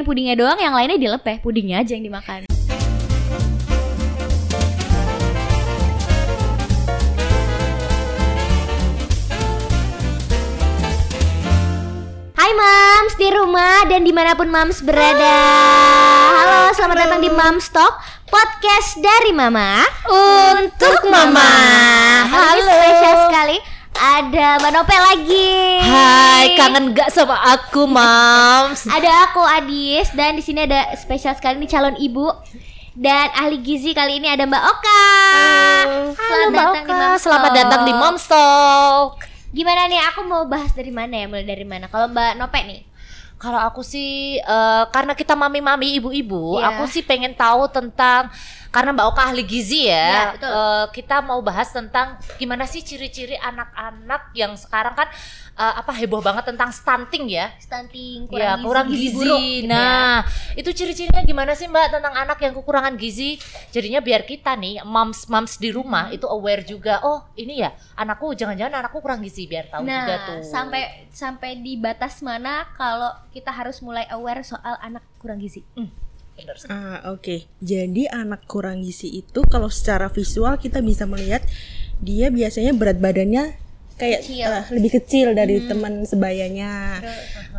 dicobain pudingnya doang, yang lainnya dilepeh, pudingnya aja yang dimakan. Hai Mams di rumah dan di mana pun Mams berada. Halo, selamat datang di Mams Talk podcast dari Mama Untuk Mama. Hari ini Halo. spesial sekali. Ada Mbak Nope lagi. Hai, kangen gak sama aku, Mams? Ada aku Adis dan di sini ada spesial sekali nih calon ibu dan ahli gizi kali ini ada Mbak Oka. Halo, Mbak datang di Oka. Moms Selamat datang di Moms Talk. Gimana nih? Aku mau bahas dari mana ya? Mulai dari mana? Kalau Mbak Nope nih. Kalau aku sih eh, karena kita mami-mami ibu-ibu, Iya. aku sih pengen tahu tentang karena Mbak Oka ahli gizi Iya, ya. betul. eh, kita mau bahas tentang gimana sih ciri-ciri anak-anak yang sekarang kan eh, apa heboh banget tentang stunting ya. Stunting, ya, kurang kurang gizi, gizi. buruk gitu ya. nah, itu ciri-cirinya gimana sih Mbak tentang anak yang kekurangan gizi? Jadinya biar kita nih moms-moms di rumah itu aware juga. Oh, ini ya anakku jangan-jangan anakku kurang gizi biar tahu nah, juga tuh. sampai sampai di batas mana kalau kita harus mulai aware soal anak kurang gizi? Bener sekali. Ah, oke. Jadi anak kurang gizi itu kalau secara visual kita bisa melihat dia biasanya berat badannya kayak Kecil. eh, lebih kecil dari teman sebayanya.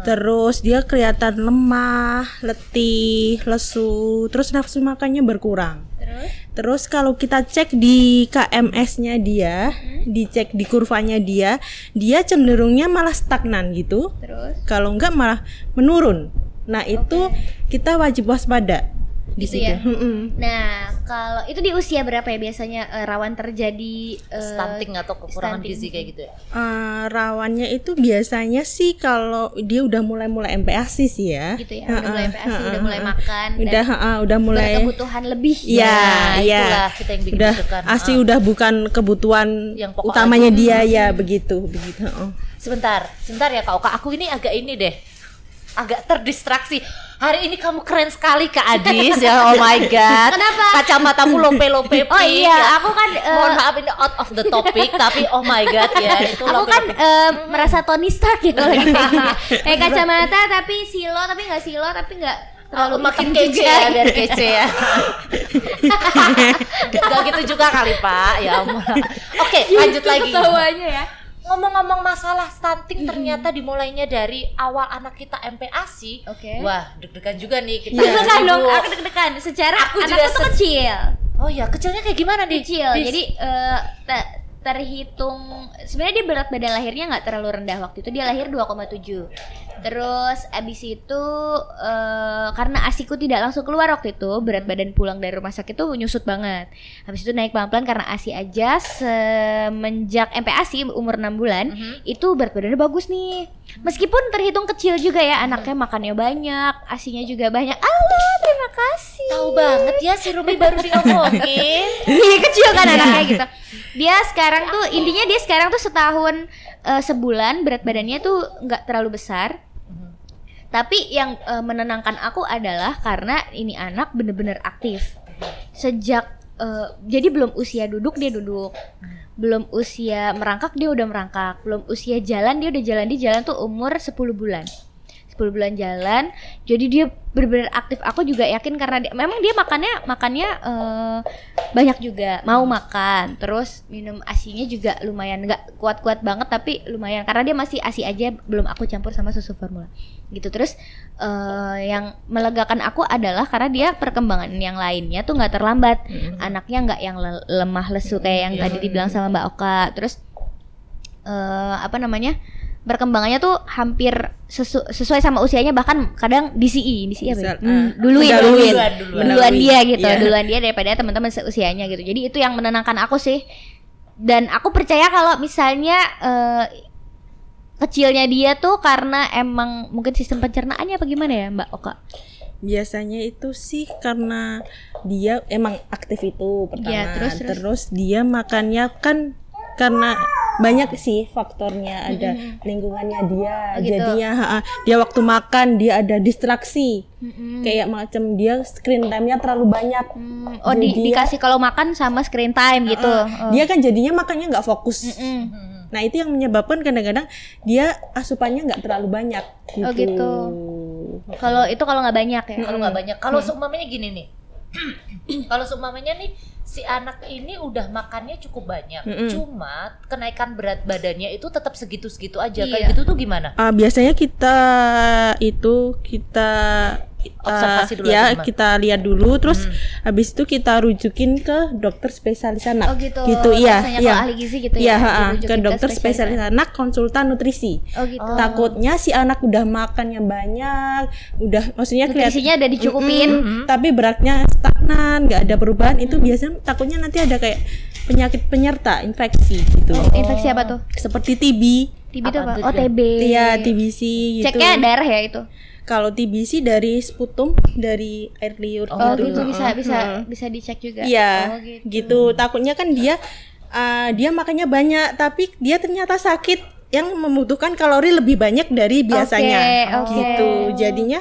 Terus dia kelihatan lemah, letih, lesu, terus nafsu makannya berkurang. Terus Terus kalau kita cek di KMS-nya dia, dicek di kurvanya dia, dia cenderungnya malah stagnan gitu. terus Kalau enggak malah menurun. Nah, itu kita wajib waspada di Gitu situ. ya? Mm-mm. Nah, kalau itu di usia berapa ya biasanya eh, rawan terjadi eh, stunting atau kekurangan stunting. gizi kayak gitu ya. Eh, rawannya itu biasanya sih kalau dia udah mulai-mulai MPASI sih ya. gitu ya? Udah mulai MPASI, udah ha-ha. mulai makan Udah dan ha-ha, udah mulai berkebutuhan lebih. Iya, Nah, iya. itulah kita yang bikin Udah deg-degan. ASI Ah. udah bukan kebutuhan Yang pokok utamanya dia ya begitu, begitu. Oh. Sebentar, sebentar ya Kak Oka. Aku ini agak ini deh. Agak terdistraksi. Hari ini kamu keren sekali Kak Adis ya. Oh my god. Kenapa? Kacamatamu lope-lope Oh iya, ya. aku kan eh, Mohon maaf ini out of the topic tapi oh my god ya itu aku kan eh, merasa Tony Stark ya kalau lagi kayak gini. Kayak kacamata tapi silo tapi nggak silo tapi nggak terlalu Oh, makin kece juga. ya biar kece ya. Gak gitu juga kali Pak ya ampun. Oke lanjut lagi. Ketawanya ya. Ngomong-ngomong masalah stunting ternyata dimulainya dari awal anak kita MPASI. Oke. Wah deg-degan juga nih kita. Deg-degan ibu. dong, aku deg-degan. Secara Aku anak juga tuh kecil. Oh ya kecilnya kayak gimana nih? kecil. Dis? Jadi te- terhitung sebenarnya dia berat badan lahirnya nggak terlalu rendah waktu itu dia lahir 2,7. Terus abis itu eh, karena asiku tidak langsung keluar waktu itu berat badan pulang dari rumah sakit tuh nyusut banget. Habis itu naik pelan-pelan karena asi aja semenjak MPASI umur 6 bulan Mhm. itu berat badannya bagus nih. Meskipun terhitung kecil juga ya anaknya makannya banyak, asinya juga banyak. Allah, terima kasih. Tahu banget ya si Rumi baru diomongin. Iya kecil kan anaknya gitu. Dia sekarang tuh intinya dia sekarang tuh setahun eh, sebulan berat badannya tuh nggak terlalu besar. Tapi yang eh, menenangkan aku adalah karena ini anak bener-bener aktif. Sejak eh, jadi belum usia duduk dia duduk. Belum usia merangkak dia udah merangkak. Belum usia jalan dia udah jalan di jalan tuh umur 10 bulan. 10 bulan jalan. Jadi dia benar-benar aktif. Aku juga yakin karena dia, memang dia makannya makannya eh, banyak juga. Mau makan terus minum asinya juga lumayan. Nggak kuat-kuat banget tapi lumayan. Karena dia masih asi aja belum aku campur sama susu formula. Gitu. Terus eh, yang melegakan aku adalah karena dia perkembangan yang lainnya tuh nggak terlambat. Anaknya nggak yang le- lemah lesu kayak yang tadi dibilang sama Mbak Oka. Terus eh apa namanya perkembangannya tuh hampir sesu- sesuai sama usianya bahkan kadang DCI DCI apa ya? Hmm, ah, duluin mendahului. duluin Duluan, duluan. duluan dia gitu Iya. duluan dia daripada teman-teman seusianya gitu jadi itu yang menenangkan aku sih dan aku percaya kalau misalnya eh, kecilnya dia tuh karena emang mungkin sistem pencernaannya apa gimana ya Mbak Oka Biasanya itu sih karena dia emang aktif itu pertama. Iya, terus, terus. terus dia makannya kan karena banyak sih faktornya. Ada lingkungannya dia. Oh, gitu. jadinya ha-ha, dia waktu makan dia ada distraksi. Kayak macam dia screen time-nya terlalu banyak. Hmm, oh di- Jadi dia- dikasih kalau makan sama screen time gitu. Ah, dia kan jadinya makannya nggak fokus. Mm. nah itu yang menyebabkan kadang-kadang dia asupannya nggak terlalu banyak gitu, Oh, gitu. Kalau itu kalau nggak banyak ya. Kalau nggak banyak. Kalau seumpamanya gini nih. kalau seumpamanya nih si anak ini udah makannya cukup banyak, Mm-mm. cuma kenaikan berat badannya itu tetap segitu-segitu aja. Iya. Kayak gitu tuh gimana? Ah, biasanya kita itu kita Observasi dulu ya gimana? kita lihat dulu terus Hmm. habis itu kita rujukin ke dokter spesialis anak Oh gitu. gitu iya iya ahli gizi gitu Iya, ya. ha-ha, dirujukin ke dokter spesialis anak konsultan nutrisi Oh gitu. takutnya si anak udah makannya banyak udah maksudnya Nutrisinya udah dicukupin. Mm-mm, tapi beratnya stagnan nggak ada perubahan itu biasanya takutnya nanti ada kayak penyakit penyerta infeksi gitu Oh, infeksi apa tuh? seperti TB TB itu apa? Oh? TB. Iya TBC gitu Ceknya darah ya itu. kalau TBC dari sputum dari air liur Oh gitu bisa Heeh. bisa bisa dicek juga. Iya, Oh gitu. gitu. Takutnya kan dia uh, dia makannya banyak, tapi dia ternyata sakit yang membutuhkan kalori lebih banyak dari biasanya. oke. Gitu. Jadinya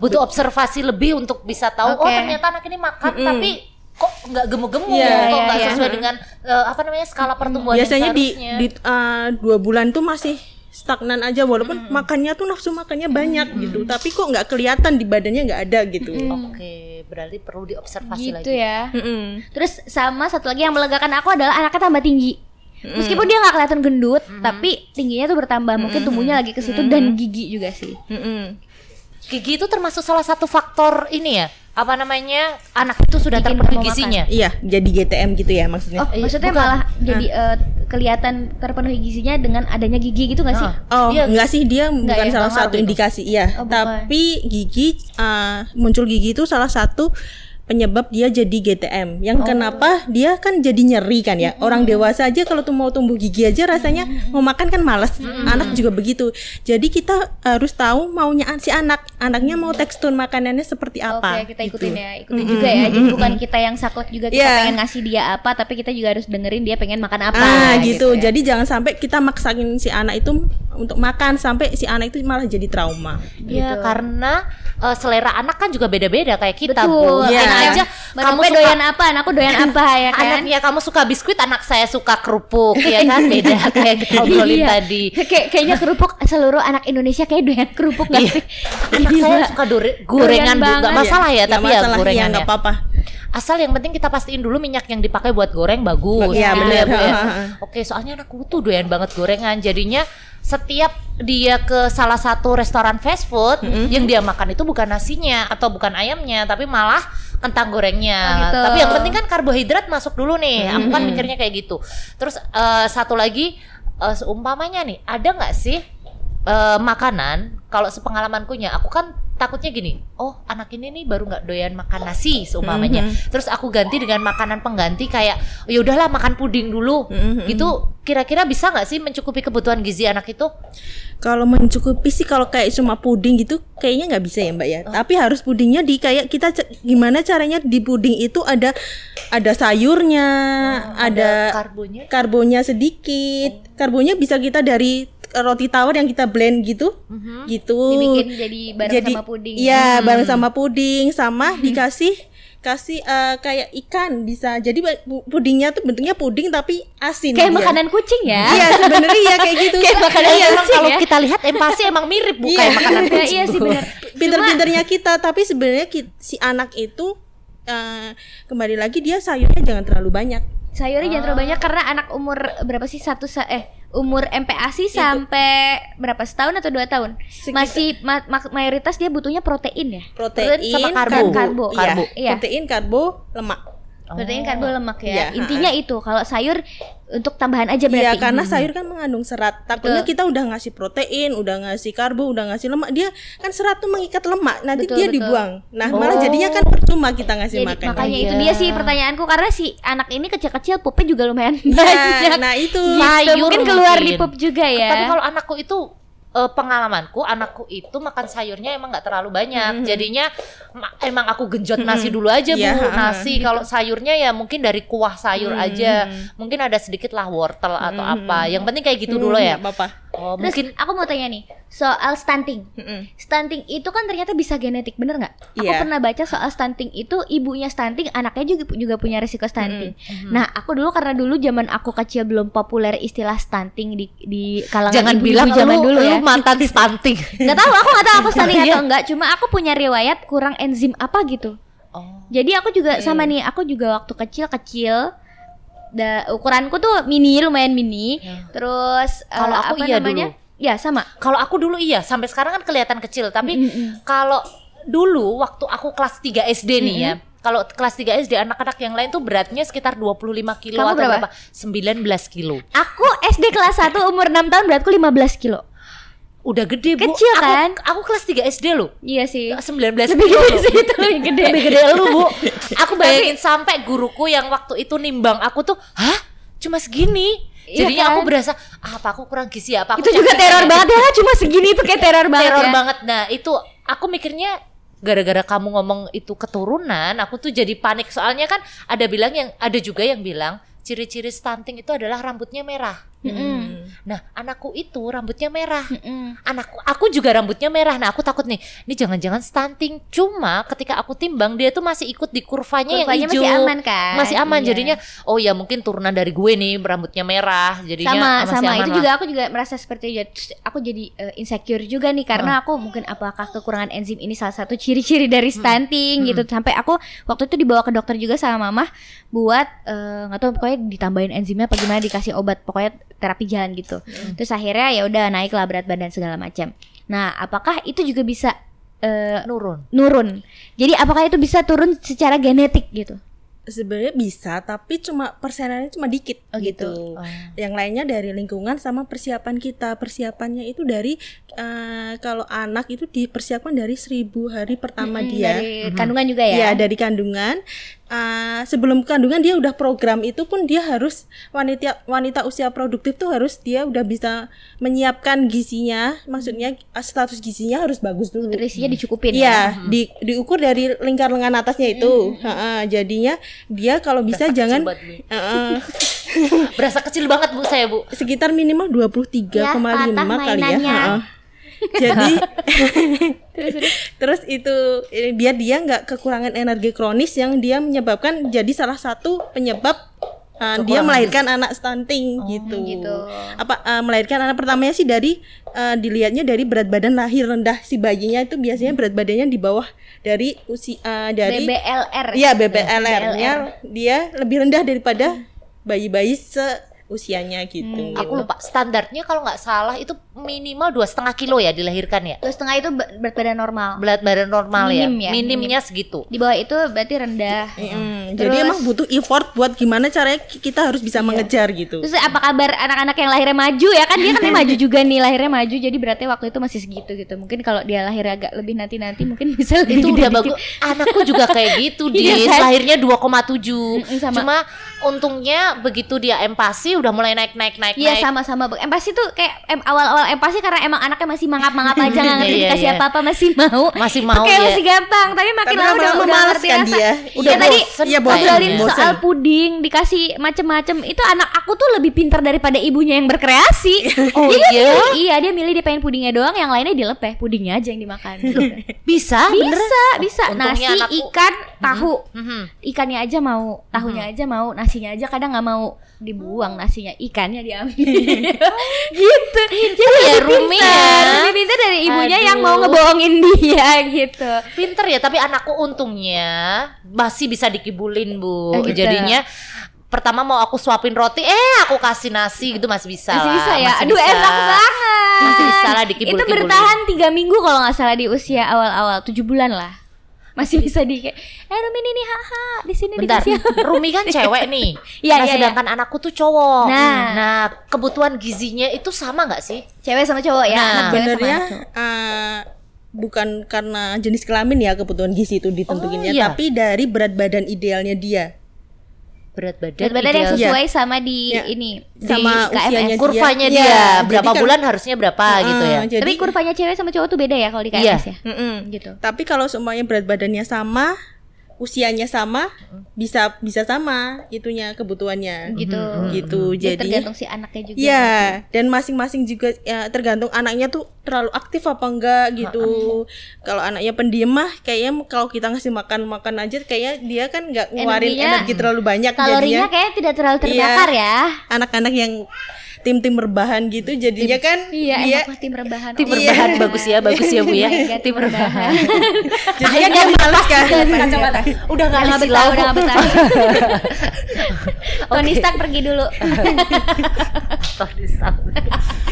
Butuh observasi lebih untuk bisa tahu oh Oke. ternyata anak ini makan tapi kok nggak gemuk-gemuk, Iya, kok iya, nggak iya. sesuai dengan eh, apa namanya skala pertumbuhan biasanya di di uh, dua bulan tuh masih stagnan aja walaupun makannya tuh nafsu makannya banyak gitu tapi kok nggak kelihatan di badannya nggak ada gitu Oke, berarti perlu diobservasi Gitu lagi. ya. Mm-mm. Terus sama satu lagi yang melegakan aku adalah anaknya tambah tinggi. Meskipun dia nggak kelihatan gendut, tapi tingginya tuh bertambah. Mungkin tumbuhnya lagi ke situ dan gigi juga sih. Mm-mm. Gigi itu termasuk salah satu faktor ini ya. Apa namanya? Anak itu sudah terpenuhi nggak gizinya. iya jadi GTM gitu ya maksudnya Oh, maksudnya bukan. malah jadi eh, kelihatan terpenuhi gizinya dengan adanya gigi gitu gak sih? Ah. Oh, Iya. enggak sih dia bukan ya, salah satu itu. indikasi iya, Oh, bukan. tapi gigi uh, muncul gigi itu salah satu penyebab dia jadi GTM. Yang kenapa dia kan jadi nyeri kan ya. Orang dewasa aja kalau tuh mau tumbuh gigi aja rasanya mau makan kan males. Anak juga begitu. Jadi kita harus tahu maunya si anak. Anaknya mau tekstur makanannya seperti apa. Oke, kita gitu. ikutin ya, ikutin juga ya. Jadi bukan kita yang saklek juga kita Iya. pengen ngasih dia apa, tapi kita juga harus dengerin dia pengen makan apa. Ah gitu. ya. Jadi jangan sampai kita maksain si anak itu untuk makan sampai si anak itu malah jadi trauma. Ya karena eh, selera anak kan juga beda-beda kayak kita, Betul. Bu. Iya. Enak aja Mbak kamu suka doyan apa, anakku doyan apa ya kan? anaknya kamu suka biskuit, anak saya suka kerupuk, ya kan? Beda kayak kita obrolin Iya. tadi. Kayak kayaknya kerupuk seluruh anak Indonesia kayak doyan kerupuk gak Iya. sih? Anak saya suka gorengan. Nggak masalah ya, Nggak tapi ya gorengan nggak ya. apa-apa. Asal yang penting kita pastiin dulu minyak yang dipakai buat goreng bagus. Iya, gitu bener. Bu, ya. Ha. Oke, soalnya anakku tuh doyan banget gorengan. Jadinya setiap dia ke salah satu restoran fast food, yang dia makan itu bukan nasinya atau bukan ayamnya, tapi malah kentang gorengnya. Oh, gitu. Tapi yang penting kan karbohidrat masuk dulu nih. Aku kan mikirnya kayak gitu. Terus eh, satu lagi eh, seumpamanya nih, ada nggak sih eh, makanan kalau sepengalamanku nya aku kan takutnya gini oh anak ini nih baru nggak doyan makan nasi seumpamanya. Terus aku ganti dengan makanan pengganti kayak ya udahlah makan puding dulu. Mhm. gitu kira-kira bisa nggak sih mencukupi kebutuhan gizi anak itu? Kalau mencukupi sih kalau kayak cuma puding gitu kayaknya nggak bisa ya mbak ya. Tapi harus pudingnya di kayak kita gimana caranya di puding itu ada ada sayurnya, ada, karbonya? karbonnya sedikit. Karbonnya bisa kita dari roti tawar yang kita blend gitu, gitu. Dibikin jadi bareng sama puding. Iya bareng sama puding sama dikasih kasih eh, kayak ikan bisa. Jadi pu- pudingnya tuh bentuknya puding tapi asin. Kayak dia. makanan kucing ya. Iya sebenarnya iya kayak gitu. Kayak makanan Iya, kucing kalau ya. kita lihat empati emang mirip Iya. makanan Iya, kucing iya sih benar. pinter-pinternya kita tapi sebenarnya si anak itu eh, kembali lagi dia sayurnya jangan terlalu banyak Sayurnya jangan terlalu banyak karena anak umur berapa sih satu sa- eh umur MPASI sampai berapa setahun atau dua tahun Sekitar- masih ma- ma- mayoritas dia butuhnya protein ya protein sama karbo. karbo, Karbo. Iya, Karbo. Iya. protein karbo lemak protein karbo lemak ya. Iya, intinya itu kalau sayur untuk tambahan aja Iya berarti. karena sayur kan mengandung serat. Takutnya Betul. kita udah ngasih protein udah ngasih karbo udah ngasih lemak. Dia kan serat tuh mengikat lemak. Nanti Betul, dia betul. dibuang. Nah malah Oh. jadinya kan percuma kita ngasih Jadi, makan. makanya Iya. itu dia sih pertanyaanku karena si anak ini kecil-kecil pupnya juga lumayan Iya, banyak. nah itu. Sayur mungkin keluar di mungkin. pup juga ya. Tapi kalau anakku itu eh, pengalamanku, anakku itu makan sayurnya emang nggak terlalu banyak. Jadinya ma- emang aku genjot nasi dulu aja bu. Iya, ha-ha. nasi kalau sayurnya ya mungkin dari kuah sayur aja. Mungkin ada sedikit lah wortel atau apa. Yang penting kayak gitu dulu ya. Apa-apa. Oh Terus mungkin aku mau tanya nih soal stunting. Mm-mm. Stunting itu kan ternyata bisa genetik, bener nggak? Aku Iya. pernah baca soal stunting itu ibunya stunting, anaknya juga juga punya resiko stunting. Nah, aku dulu karena dulu zaman aku kecil belum populer istilah stunting di di kalangan jangan ibu-ibu bilang zaman lu, dulu ya. lu mantan stunting Nggak tahu, aku nggak tahu aku stunting Iya. atau enggak. Cuma aku punya riwayat kurang enzim apa gitu. oh Jadi aku juga sama nih, aku juga waktu kecil kecil da, ukuranku tuh mini lumayan mini. Ya. Terus eh, Kalau aku apa iya namanya? Ya sama. Kalau aku dulu iya, sampai sekarang kan kelihatan kecil, tapi Mm-mm. kalau dulu waktu aku kelas 3 SD nih ya. Kalau kelas 3 SD anak-anak yang lain tuh beratnya sekitar 25 kilo Kamu atau berapa? berapa? 19 kilo. Aku SD kelas 1 umur 6 tahun beratku 15 kilo. Udah gede, Bu. Kecil, Aku- kan? Aku, kelas 3 SD loh. Iya sih. 19 Lebih kilo. gede sih itu lebih gede. Lebih gede lu, Bu. Aku bayangin sampai guruku yang waktu itu nimbang aku tuh, "Hah? Cuma segini?" Iya Jadinya kan? aku berasa, "Ah, apa aku kurang gizi ya? Apa aku Itu juga teror ya?" banget ya, cuma segini tuh kayak teror banget teror ya. banget. Nah, itu aku mikirnya gara-gara kamu ngomong itu keturunan, aku tuh jadi panik soalnya kan ada bilang yang ada juga yang bilang ciri-ciri stunting itu adalah rambutnya merah. Mm-mm. Nah, anakku itu rambutnya merah. Mm-mm. Anakku aku juga rambutnya merah. Nah, aku takut nih, ini jangan-jangan stunting. Cuma ketika aku timbang dia tuh masih ikut di kurvanya, Kurvanya yang hijau. masih aman kan? Masih aman. Iya. Jadinya oh ya mungkin turunan dari gue nih rambutnya merah. Jadinya sama masih sama aman itu lah. juga aku juga merasa seperti itu aku jadi eh, insecure juga nih karena aku mungkin apakah kekurangan enzim ini salah satu ciri-ciri dari stunting gitu sampai aku waktu itu dibawa ke dokter juga sama mama buat eh, nggak tahu pokoknya ditambahin enzimnya apa gimana dikasih obat pokoknya terapi jalan gitu terus akhirnya ya udah naik lah berat badan segala macam nah apakah itu juga bisa eh, nurun. nurun jadi apakah itu bisa turun secara genetik gitu Sebenarnya bisa, tapi cuma persenannya cuma dikit Oh, gitu. gitu. Oh. Yang lainnya dari lingkungan sama persiapan kita. Persiapannya itu dari eh, kalau anak itu dipersiapkan dari seribu hari pertama Mm, dia. dari kandungan juga ya Iya dari kandungan. Ah, sebelum kandungan dia udah program itu pun dia harus wanita wanita usia produktif tuh harus dia udah bisa menyiapkan gizinya. Maksudnya ah, status gizinya harus bagus dulu. nutrisinya dicukupin ya Iya, di, diukur dari lingkar lengan atasnya itu. Ha-ha, jadinya dia kalau bisa Berasa jangan kecil banget, Berasa kecil banget Bu saya, Bu. sekitar minimal 23,5 Ya, kali ya. Jadi terus itu biar dia nggak kekurangan energi kronis yang dia menyebabkan jadi salah satu penyebab uh, dia melahirkan anak stunting gitu. gitu. Apa uh, melahirkan anak pertamanya sih dari uh, dilihatnya dari berat badan lahir rendah. Si bayinya itu biasanya berat badannya di bawah dari usia uh, dari BBLR Iya BBLR-nya dia lebih rendah daripada bayi-bayi seusianya gitu. Aku lupa standarnya kalau nggak salah itu minimal dua setengah kilo ya dilahirkan ya. Dua setengah itu be- berat badan normal. Berat badan normal Minim ya. ya, Minimnya segitu. Di bawah itu berarti rendah. Mm, Terus- jadi emang butuh effort buat gimana caranya ki- kita harus bisa mengejar gitu. Terus apa kabar anak-anak yang lahirnya maju ya kan dia kan dia maju juga nih lahirnya maju jadi berarti waktu itu masih segitu gitu. Mungkin kalau dia lahir agak lebih nanti-nanti mungkin bisa lebih Itu udah bagus. Anakku juga kayak gitu Iya di kan? lahirnya 2,7. Mm-mm, sama. Cuma untungnya begitu dia empasi udah mulai naik naik naik Iya naik. sama-sama Bang. Empasi tuh kayak em, awal-awal empasi karena emang anaknya masih mangap-mangap aja nggak ngerti Iya, dikasih iya. apa-apa masih mau. Masih Itu mau, kayak iya. masih gampang, tapi makin Tapi lama udah udah males ngerti kan rasa. dia. Udah tadi bosen Iya, bosen. ngobrolin bosen. soal puding dikasih macem-macem itu anak aku tuh lebih pintar daripada ibunya yang berkreasi. Oh, Dia iya? milih- iya dia milih dia pengen pudingnya doang, yang lainnya dilepeh, pudingnya aja yang dimakan. Bisa? bener? bisa, bisa. untungnya Nasi, anakku- ikan, tahu. Mhm. Ikannya aja mau, tahunya aja mau, nasinya aja kadang nggak mau dibuang nasinya, ikannya diambil. gitu. Jadi ya, lebih Rumi pintar, ya. lebih pintar dari ibunya yang Aduh. mau ngebohongin dia gitu. Pinter ya, tapi anakku untungnya masih bisa dikibulin bu. Oh, gitu. Jadinya pertama mau aku suapin roti, eh aku kasih nasi gitu masih bisa Masih lah. bisa ya. Masih Aduh bisa. enak banget. Masih bisa lah dikibul Itu bertahan tiga minggu kalau nggak salah di usia awal-awal tujuh bulan lah. Masih bisa di kayak, eh Rumi ini haha di sini Bentar, dikasih." Rumi kan cewek nih. Iya, nah, iya, sedangkan anakku tuh cowok. Nah. nah kebutuhan gizinya itu sama nggak sih? Cewek sama cowok ya. Nah, Sebenarnya eh, bukan karena jenis kelamin ya kebutuhan gizi itu ditentuinnya, Oh, iya. tapi dari berat badan idealnya dia. Berat badan, Berat badan yang sesuai sama di Ya. ini Sama di usianya KMS. kurvanya Iya, dia jadi berapa kan- bulan harusnya berapa gitu ya. Jadi- Tapi kurvanya cewek sama cowok tuh beda ya kalau di Iya. KMS ya. Mm-mm. Gitu. Tapi kalau semuanya berat badannya sama, usianya sama, bisa bisa sama itunya kebutuhannya. Gitu. Gitu. Jadi Jadi tergantung si anaknya juga. Iya, dan masing-masing juga ya, tergantung anaknya tuh terlalu aktif apa enggak gitu. Kalau anaknya pendiam mah kayaknya kalau kita ngasih makan makan aja kayaknya dia kan nggak ngeluarin Energinya- energi terlalu banyak Kalorinya jadinya. kayaknya tidak terlalu Iya. terbakar ya. Anak-anak yang tim-tim rebahan gitu jadinya kan Iya, dia enak lah tim rebahan. Tim Oh, rebahan bagus ya, bagus ya Bu ya. God, tim rebahan. jadinya dia males kan. Kacamata. Udah nggak Udah nggak ada betah, udah nggak betah. Tony Stark pergi dulu. Tony Stark.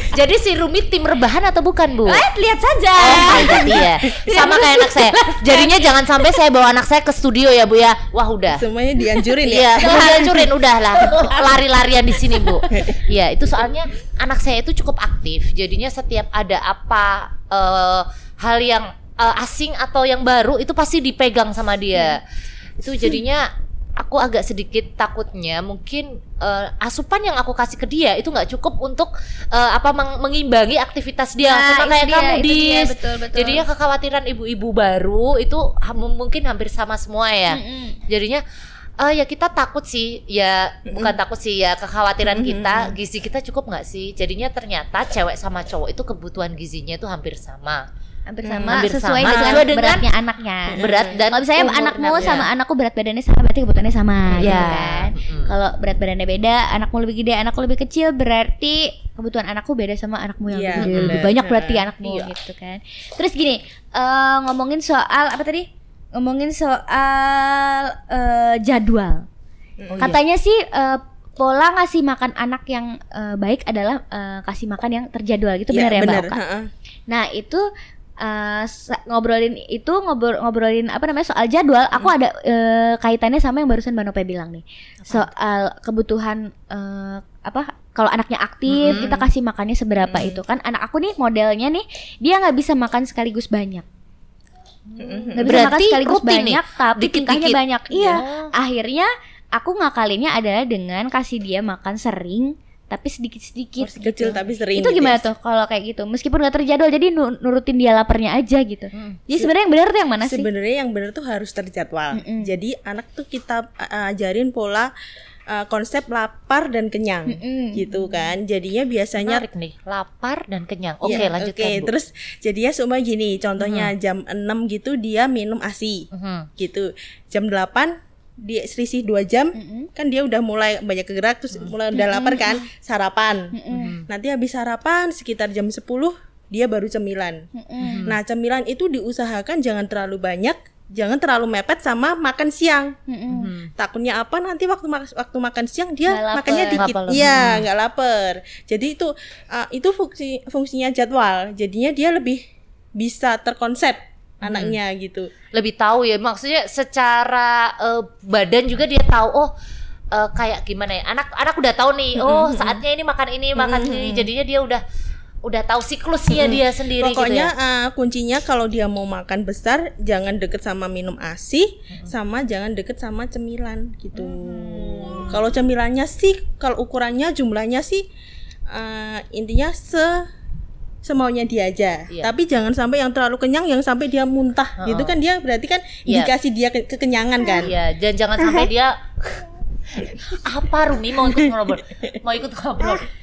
Jadi si Rumi tim rebahan atau bukan Bu? Eh, lihat saja. Oh iya. Sama kayak anak saya. Jadinya jangan sampai saya bawa anak saya ke studio ya Bu ya. Wah udah. Semuanya dianjurin Iya, ya. jangan dihancurin udah lah. Lari-larian di sini, Bu. Iya, itu soalnya anak saya itu cukup aktif. Jadinya setiap ada apa eh, hal yang eh, asing atau yang baru itu pasti dipegang sama dia. Itu jadinya aku agak sedikit takutnya mungkin eh, asupan yang aku kasih ke dia itu nggak cukup untuk eh, apa meng- mengimbangi aktivitas dia Nah, sama kayak dia, kamu di jadinya kekhawatiran ibu-ibu baru itu ha- mungkin hampir sama semua ya Mm-mm. jadinya eh ya kita takut sih ya bukan takut sih ya kekhawatiran kita gizi kita cukup nggak sih jadinya ternyata cewek sama cowok itu kebutuhan gizinya itu hampir sama Hampir Hmm, sama hampir sesuai sama. dengan Sesuai dengan beratnya anaknya. berat dan Kalau misalnya umur anakmu sama anakku berat badannya sama berarti kebutuhannya sama gitu Iya. kan. Mm-mm. Kalau berat badannya beda, anakmu lebih gede, anakku lebih kecil berarti kebutuhan anakku beda sama anakmu yang Iya, gede. Lebih banyak berarti Iya. anakmu gitu kan. Terus gini, eh, ngomongin soal apa tadi? Ngomongin soal eh, jadwal. Oh, iya. Katanya sih eh, pola ngasih makan anak yang eh, baik adalah eh, kasih makan yang terjadwal gitu benar ya Mbak bener, Oka? heeh. Nah itu sa- ngobrolin itu ngobrol ngobrolin apa namanya soal jadwal. Aku ada eh, kaitannya sama yang barusan Mbak Nope bilang nih soal kebutuhan eh, apa kalau anaknya aktif kita kasih makannya seberapa itu kan anak aku nih modelnya nih dia nggak bisa makan sekaligus banyak nggak bisa makan Berarti sekaligus rutin nih? banyak tapi Dikit-dikit? tingkahnya banyak iya Ya. akhirnya aku ngakalinnya adalah dengan kasih dia makan sering tapi sedikit-sedikit Porsi kecil tapi sering. itu gitu gimana ya. tuh kalau kayak gitu meskipun nggak terjadwal jadi nu- nurutin dia laparnya aja gitu jadi sebenarnya yang benar tuh yang mana sih Sebenarnya yang benar tuh harus terjadwal. Mm-mm. Jadi anak tuh kita uh, ajarin pola uh, konsep lapar dan kenyang, Mm-mm. gitu kan. Jadinya biasanya menarik nih lapar dan kenyang oke Iya, lanjutkan Oke, Bu. terus jadinya semua gini, contohnya jam 6 gitu dia minum ASI Mhm. gitu. Jam 8 dia selisih 2 jam Mm-mm. kan dia udah mulai banyak gerak terus mulai udah lapar kan, sarapan. Mm-mm. Nanti habis sarapan sekitar jam 10 dia baru cemilan. Mm-mm. Nah, cemilan itu diusahakan jangan terlalu banyak, jangan terlalu mepet sama makan siang. Mm-mm. Mhm. Takutnya apa nanti waktu mak- waktu makan siang dia lapar. makannya dikit. Lapar. Iya, nggak lapar. Jadi itu uh, itu fungsi fungsinya jadwal. Jadinya dia lebih bisa terkonsep anaknya gitu. lebih tahu ya maksudnya secara eh, badan juga dia tahu oh eh, kayak gimana ya anak anak udah tahu nih oh saatnya ini makan ini makan ini jadinya dia udah udah tahu siklusnya dia sendiri Pokoknya gitu ya uh, kuncinya kalau dia mau makan besar jangan deket sama minum ASI sama jangan deket sama cemilan gitu. Kalau cemilannya sih kalau ukurannya jumlahnya sih uh, intinya se semaunya dia aja. Iya. Tapi jangan sampai yang terlalu kenyang yang sampai dia muntah. Gitu kan dia berarti kan Iya. dikasih dia ke- kekenyangan kan. Iya, dan jangan sampai dia apa Rumi mau ikut ngobrol mau ikut ngobrol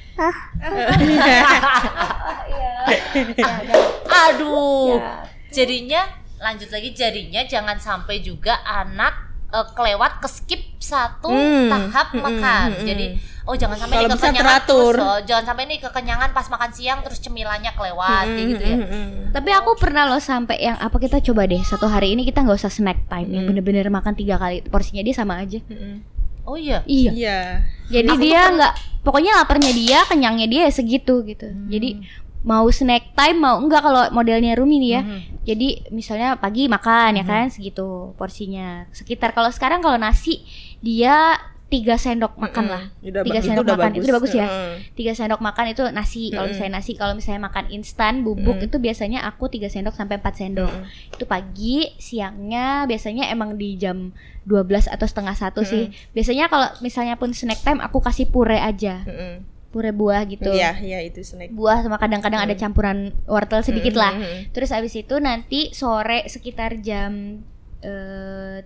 aduh jadinya lanjut lagi jadinya jangan sampai juga anak eh, kelewat ke skip satu Hmm, tahap hmm, makan hmm, hmm. jadi oh jangan sampai bisa kekenyangan teratur. terus oh, jangan sampai nih kekenyangan pas makan siang terus cemilannya kelewat kayak gitu ya Mm-mm. Tapi aku pernah loh sampai yang apa kita coba deh satu hari ini kita nggak usah snack time yang bener-bener makan tiga kali porsinya dia sama aja. Mm-mm. oh iya Iya. Iya. Jadi dia nggak pokoknya laparnya dia kenyangnya dia ya segitu gitu. Jadi mau snack time mau enggak kalau modelnya Rumi nih ya. Jadi misalnya pagi makan ya kan segitu porsinya. Sekitar kalau sekarang kalau nasi dia tiga sendok makan lah. Tiga sendok udah makan bagus. itu udah bagus. ya. Tiga sendok makan itu nasi kalau misalnya nasi kalau misalnya makan instan bubuk itu biasanya aku tiga sendok sampai 4 sendok. Itu pagi siangnya biasanya emang di jam 12 atau setengah satu sih. Biasanya kalau misalnya pun snack time aku kasih pure aja. Pure buah gitu. Iya, iya itu snack. buah sama kadang-kadang ada campuran wortel sedikit lah. Terus abis itu nanti sore sekitar jam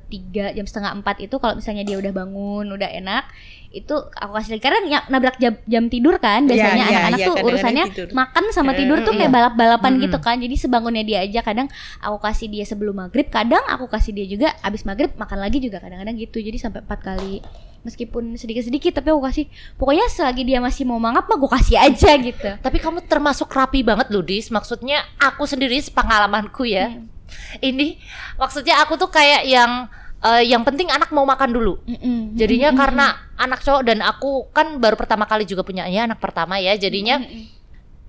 tiga jam setengah empat itu kalau misalnya dia udah bangun udah enak itu aku kasih lagi karena nabrak jam, jam tidur kan biasanya Iya, iya, anak-anak iya, tuh kadang-kadang urusannya tidur. makan sama tidur tuh kayak iya. balap-balapan Mm. gitu kan jadi sebangunnya dia aja kadang aku kasih dia sebelum maghrib kadang aku kasih dia juga abis maghrib makan lagi juga kadang-kadang gitu jadi sampai empat kali meskipun sedikit-sedikit tapi aku kasih pokoknya selagi dia masih mau mangap mah gue kasih aja gitu Tapi kamu termasuk rapi banget loh, Dis. Maksudnya aku sendiri pengalamanku ya. Hmm. Ini maksudnya aku tuh kayak yang eh, yang penting anak mau makan dulu. Mm-mm. Jadinya Mm-mm. karena anak cowok dan aku kan baru pertama kali juga punya ya anak pertama ya. Jadinya Mm-mm.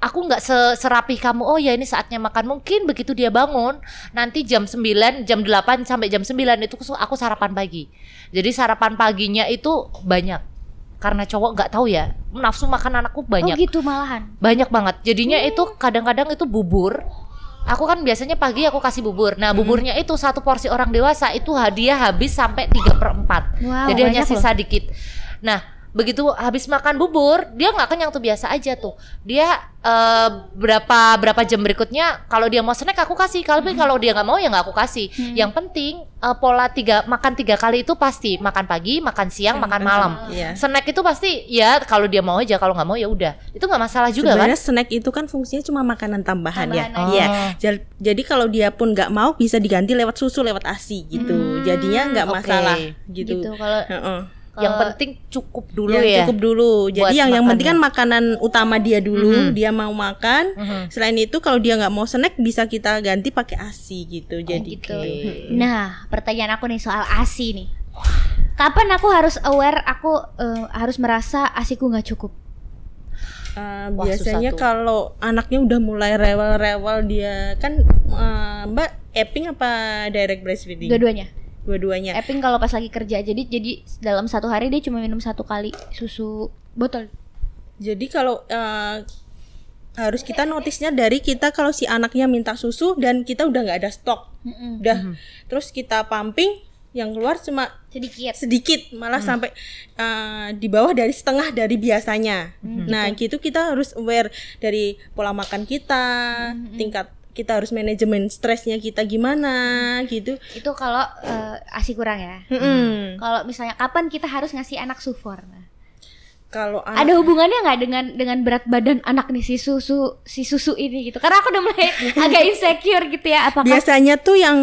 aku nggak se- serapih kamu. Oh ya ini saatnya makan. Mungkin begitu dia bangun nanti jam 9, jam 8 sampai jam 9 itu aku sarapan pagi. Jadi sarapan paginya itu banyak. Karena cowok nggak tahu ya, nafsu makan anakku banyak oh gitu malahan banyak banget jadinya itu kadang-kadang itu bubur aku kan biasanya pagi aku kasih bubur. Nah buburnya itu satu porsi orang dewasa itu hadiah habis sampai 3 per 4 Wow, jadi hanya banyak loh. sisa dikit. Nah begitu habis makan bubur dia nggak kenyang tuh biasa aja tuh dia eh, berapa berapa jam berikutnya kalau dia mau snack aku kasih kalau kalau dia nggak mau ya nggak aku kasih Hmm. yang penting eh, pola tiga makan tiga kali itu pasti makan pagi makan siang makan malam Iya. snack itu pasti ya kalau dia mau aja kalau nggak mau ya udah itu nggak masalah juga kan Sebenarnya snack itu kan fungsinya cuma makanan tambahan, Tambahan ya. Iya. Oh. Jadi kalau dia pun nggak mau bisa diganti lewat susu, lewat ASI gitu. Hmm, Jadinya nggak masalah gitu. gitu kalau Heeh. Yang Kalau- penting cukup dulu yang ya cukup dulu. Jadi Buat yang yang penting kan makannya. makanan utama dia dulu, Mhm. dia mau makan. Mhm. Selain itu kalau dia nggak mau snack bisa kita ganti pakai ASI gitu. Jadi gitu. Oke. Nah, pertanyaan aku nih soal ASI nih. Kapan aku harus aware aku eh, harus merasa asiku nggak cukup? Uh, Wah, biasanya kalau anaknya udah mulai rewel-rewel dia kan uh, Mbak Epping apa direct breastfeeding? Dua-duanya. Dua-duanya. Epping kalau pas lagi kerja jadi jadi dalam satu hari dia cuma minum satu kali susu botol. Jadi kalau uh, harus kita notisnya dari kita kalau si anaknya minta susu dan kita udah nggak ada stok, Mm-mm. udah terus kita pumping yang keluar cuma Sedikit. sedikit malah sampai uh, di bawah dari setengah dari biasanya. Nah gitu kita harus aware dari pola makan kita, tingkat kita harus manajemen stresnya kita gimana gitu. Itu kalau eh, ASI kurang ya. Mm-mm. Kalau misalnya kapan kita harus ngasih anak sufor? Nah, Kalau anak ada hubungannya nggak dengan dengan berat badan anak nih si susu si susu ini gitu? Karena aku udah mulai agak insecure gitu ya. Apakah biasanya tuh yang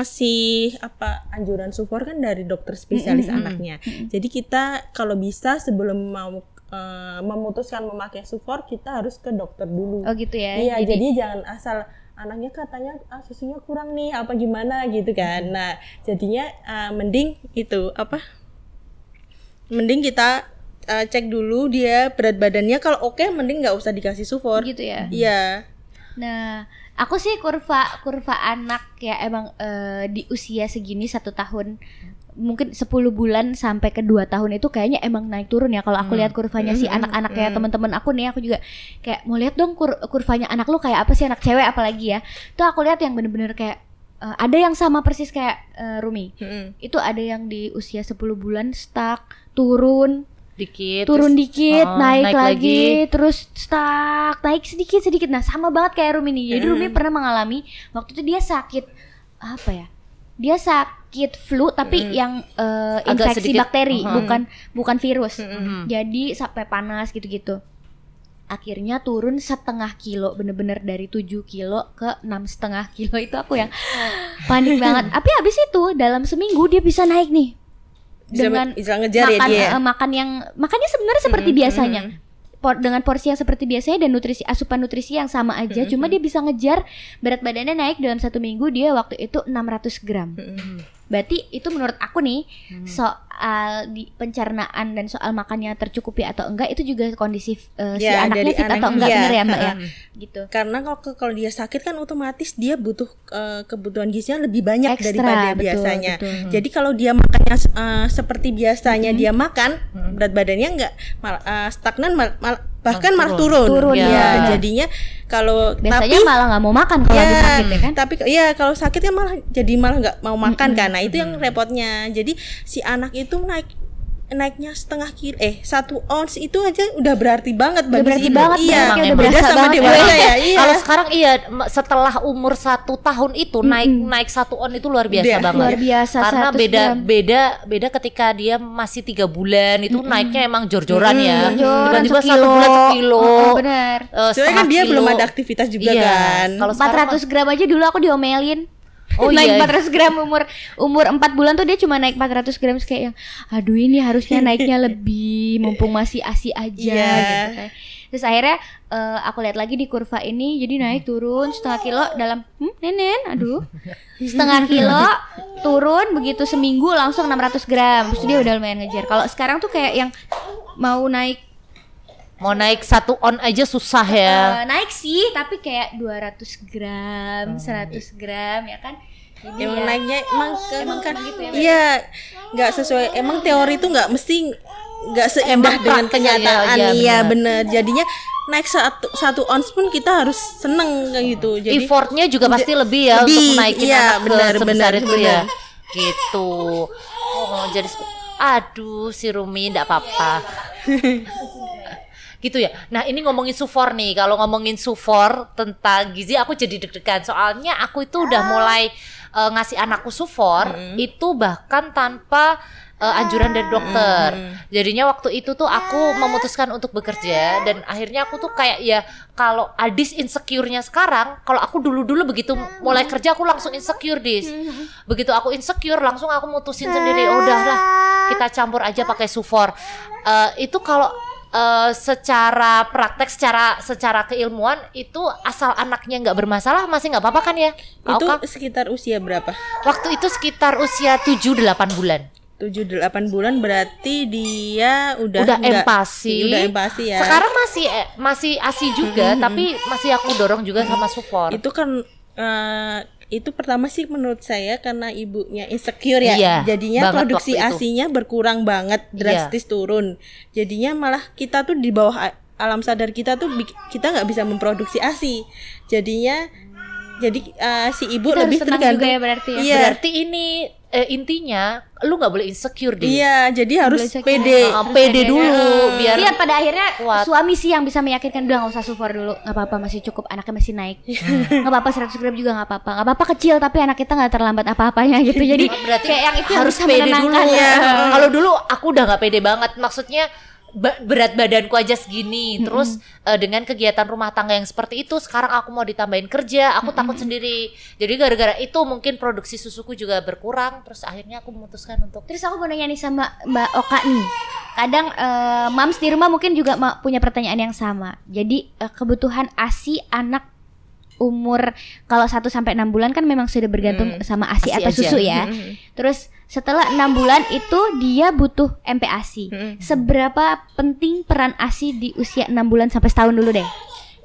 ngasih apa anjuran sufor kan dari dokter spesialis anaknya. Jadi kita kalau bisa sebelum mau eh, memutuskan memakai sufor kita harus ke dokter dulu. Oh gitu ya. Iya, jadi, jangan asal anaknya katanya ah, susunya kurang nih apa gimana gitu kan. Nah, jadinya eh, mending itu apa? Mending kita eh, cek dulu dia berat badannya kalau oke mending nggak usah dikasih sufor. gitu ya. Iya. Nah, aku sih kurva kurva anak ya emang eh, di usia segini satu tahun mungkin 10 bulan sampai ke 2 tahun itu kayaknya emang naik turun ya. Kalau aku lihat kurvanya si anak-anak kayak teman-teman aku nih aku juga kayak mau lihat dong kur- kurvanya anak lu kayak apa sih anak cewek apalagi ya. Tuh aku lihat yang bener-bener kayak eh, ada yang sama persis kayak eh, Rumi. Mm-mm. itu ada yang di usia 10 bulan stuck turun dikit turun terus- dikit Oh, naik, naik lagi, lagi. terus stuck naik sedikit sedikit. Nah sama banget kayak Rumi nih. Jadi Mm. Rumi pernah mengalami waktu itu dia sakit apa ya dia sakit flu tapi yang eh, Agak infeksi sedikit, bakteri uh-huh. bukan bukan virus. Mhm. jadi sampai panas gitu-gitu. Akhirnya turun setengah kilo bener-bener dari 7 kilo ke enam setengah kilo. Itu aku yang panik banget. Tapi habis itu dalam seminggu dia bisa naik nih. Bisa, dengan bisa ngejar ya makan dia. eh, makan yang makannya sebenarnya seperti biasanya Por- dengan porsi yang seperti biasanya dan nutrisi asupan nutrisi yang sama aja cuma dia bisa ngejar berat badannya naik dalam satu minggu dia waktu itu 600 gram Mm-mm. Berarti itu menurut aku nih Hmm. Soal di pencernaan dan soal makannya tercukupi atau enggak itu juga kondisi si Ya, anaknya dari fit atau anak- enggak iya, bener ya Mbak ya? heeh. Gitu. karena kalau kalau dia sakit kan otomatis dia butuh eh, kebutuhan gizinya lebih banyak Ekstra, daripada betul, biasanya. betul. Jadi kalau dia makannya eh, seperti biasanya dia makan, Hmm. berat badannya enggak mal- eh, stagnan mal- mal- bahkan Malah malah turun. Turun, ya. benar. jadinya kalau Biasanya tapi malah nggak mau makan kalau lagi ya, sakit ya kan? tapi ya kalau sakit kan malah jadi malah nggak mau makan kan. Nah, itu yang repotnya. Jadi si anak itu naik naiknya setengah kilo eh satu ons itu aja udah berarti banget Udah bagi berarti si ibu. banget, iya berarti udah beda berasa sama banget. dewasa ya iya Kalau sekarang iya setelah umur satu tahun itu naik naik satu on itu luar biasa Iya. banget. Luar biasa, Karena 100 beda gram. beda beda ketika dia masih tiga bulan itu naiknya emang jor-joran ya. Jor-joran, Tiba-tiba satu bulan sekilo. Oh, oh, benar. eh, Soalnya kan dia kilo. belum ada aktivitas juga Iya. kan. Kalau 400 gram aja dulu aku diomelin. Oh naik iya. 400 gram umur umur 4 bulan tuh dia cuma naik 400 gram kayak yang aduh ini harusnya naiknya lebih mumpung masih ASI aja Iya. gitu kan. Terus akhirnya eh, aku lihat lagi di kurva ini jadi naik turun setengah kilo dalam hmm, nenen aduh setengah kilo turun begitu seminggu langsung 600 gram terus dia udah lumayan ngejar kalau sekarang tuh kayak yang mau naik mau naik satu on aja susah ya. Eh, naik sih tapi kayak 200 gram 100 gram ya kan ini Emang ya. naiknya emang, ke- Emang- kan gitu ya, iya nggak sesuai emang teori itu nggak mesti nggak seindah Emang dengan prakteknya, kenyataan iya, iya benar. bener jadinya naik satu satu ons pun kita harus seneng kayak gitu jadi Effortnya juga pasti lebih ya lebih, untuk naikin iya, anak ke benar, sebesar benar, itu ya. benar. Gitu. Oh, jadi aduh si Rumi enggak apa-apa. gitu ya. Nah, ini ngomongin sufor nih. Kalau ngomongin sufor tentang gizi aku jadi deg-degan soalnya aku itu udah mulai eh, ngasih anakku sufor itu bahkan tanpa eh, anjuran dari dokter. Jadinya waktu itu tuh aku memutuskan untuk bekerja dan akhirnya aku tuh kayak ya kalau Adis insecure-nya sekarang, kalau aku dulu-dulu begitu mulai kerja aku langsung insecure dis. Begitu aku insecure langsung aku mutusin sendiri, oh udahlah kita campur aja pakai sufor. Eh, itu kalau eh, secara praktek, secara secara keilmuan itu asal anaknya nggak bermasalah masih nggak apa-apa kan ya? Itu Oka? sekitar usia berapa Waktu itu sekitar usia 7-8 bulan. tujuh delapan bulan berarti dia udah udah nggak- empati. udah empati ya Sekarang masih eh, masih asi juga, tapi masih aku dorong juga sama support. itu kan eh, itu pertama sih menurut saya karena ibunya insecure ya. Iya, jadinya produksi asinya berkurang banget drastis turun. Jadinya malah kita tuh di bawah alam sadar kita tuh kita nggak bisa memproduksi asi jadinya jadi eh, si ibu Kita lebih tergantung juga ya berarti ya. iya. Berarti ini eh, intinya lu nggak boleh insecure deh. iya jadi harus Boleh pede. Ah, pede dulu biar Iya pada akhirnya kuat. suami sih yang bisa meyakinkan udah nggak usah sufor dulu. Nggak apa-apa masih cukup. Anaknya masih naik. Nggak apa-apa 100 gram juga nggak apa-apa. Nggak apa-apa kecil tapi anak kita nggak terlambat apa-apanya gitu. Jadi berarti kayak yang itu harus pede dulu. ya. Kalau dulu aku udah nggak pede banget, maksudnya berat badanku aja segini, terus eh, dengan kegiatan rumah tangga yang seperti itu, sekarang aku mau ditambahin kerja, aku takut sendiri. Jadi gara-gara itu mungkin produksi susuku juga berkurang, terus akhirnya aku memutuskan untuk Terus aku mau nanya nih sama Mbak Oka nih. Kadang eh, mams di rumah mungkin juga punya pertanyaan yang sama. Jadi eh, kebutuhan ASI anak umur kalau 1 sampai 6 bulan kan memang sudah bergantung sama ASI, ASI atau aja. susu ya. Terus setelah enam bulan itu dia butuh MPASI. Seberapa penting peran ASI di usia 6 bulan sampai setahun dulu deh?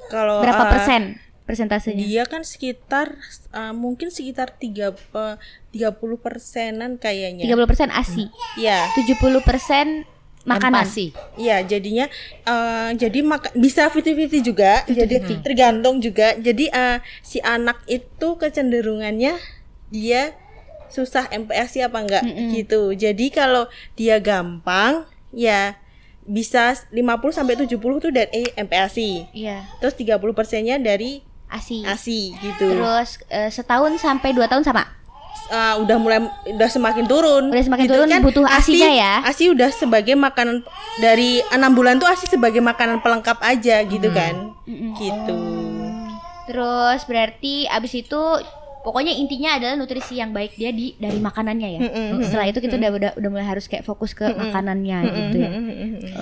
kalau Berapa eh, persen persentasenya? dia kan sekitar eh, mungkin sekitar tiga eh, tiga puluh persenan kayaknya 30% ASI, ya 70% makanan. empasi. Iya, jadinya eh, jadi maka bisa 50-50 juga. Jadi tergantung juga. Jadi eh, si anak itu kecenderungannya dia susah MPASI apa enggak gitu. Jadi kalau dia gampang ya bisa 50 sampai 70 tuh dari MPASI. Iya, Terus 30 persennya dari ASI. ASI gitu. Terus eh, setahun sampai dua tahun sama. Ah, udah mulai udah semakin turun. Udah semakin turun, butuh ASI-nya ya? ASI udah sebagai makanan dari enam bulan tuh ASI sebagai makanan pelengkap aja gitu kan. Gitu. Terus berarti abis itu pokoknya intinya adalah nutrisi yang baik dia di dari makanannya ya. Setelah itu kita udah, udah udah mulai harus kayak fokus ke makanannya gitu ya.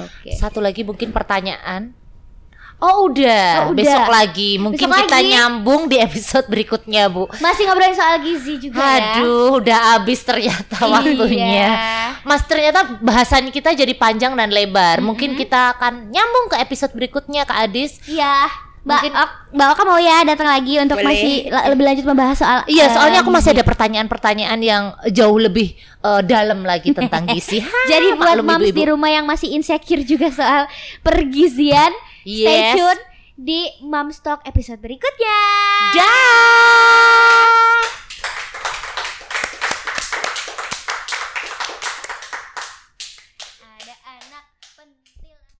Oke. Satu lagi mungkin pertanyaan, Oh udah, Oh, udah. besok lagi. Mungkin Besok kita lagi. nyambung di episode berikutnya, Bu. Masih ngobrolin soal gizi juga ya. Aduh, udah habis ternyata waktunya. Iya. Mas, ternyata bahasan kita jadi panjang dan lebar. Mungkin kita akan nyambung ke episode berikutnya, Kak Adis. Iya. Mbak Mungkin- Ok, Mbak Oka mau ya datang lagi untuk Boleh. masih la- lebih lanjut membahas soal Iya, eh, soalnya aku masih ada pertanyaan-pertanyaan yang jauh lebih eh, dalam lagi tentang gizi. Ha, Jadi buat ibu-ibu. di rumah yang masih insecure juga soal pergizian, stay Yes. tune di Moms Talk episode berikutnya. Dah.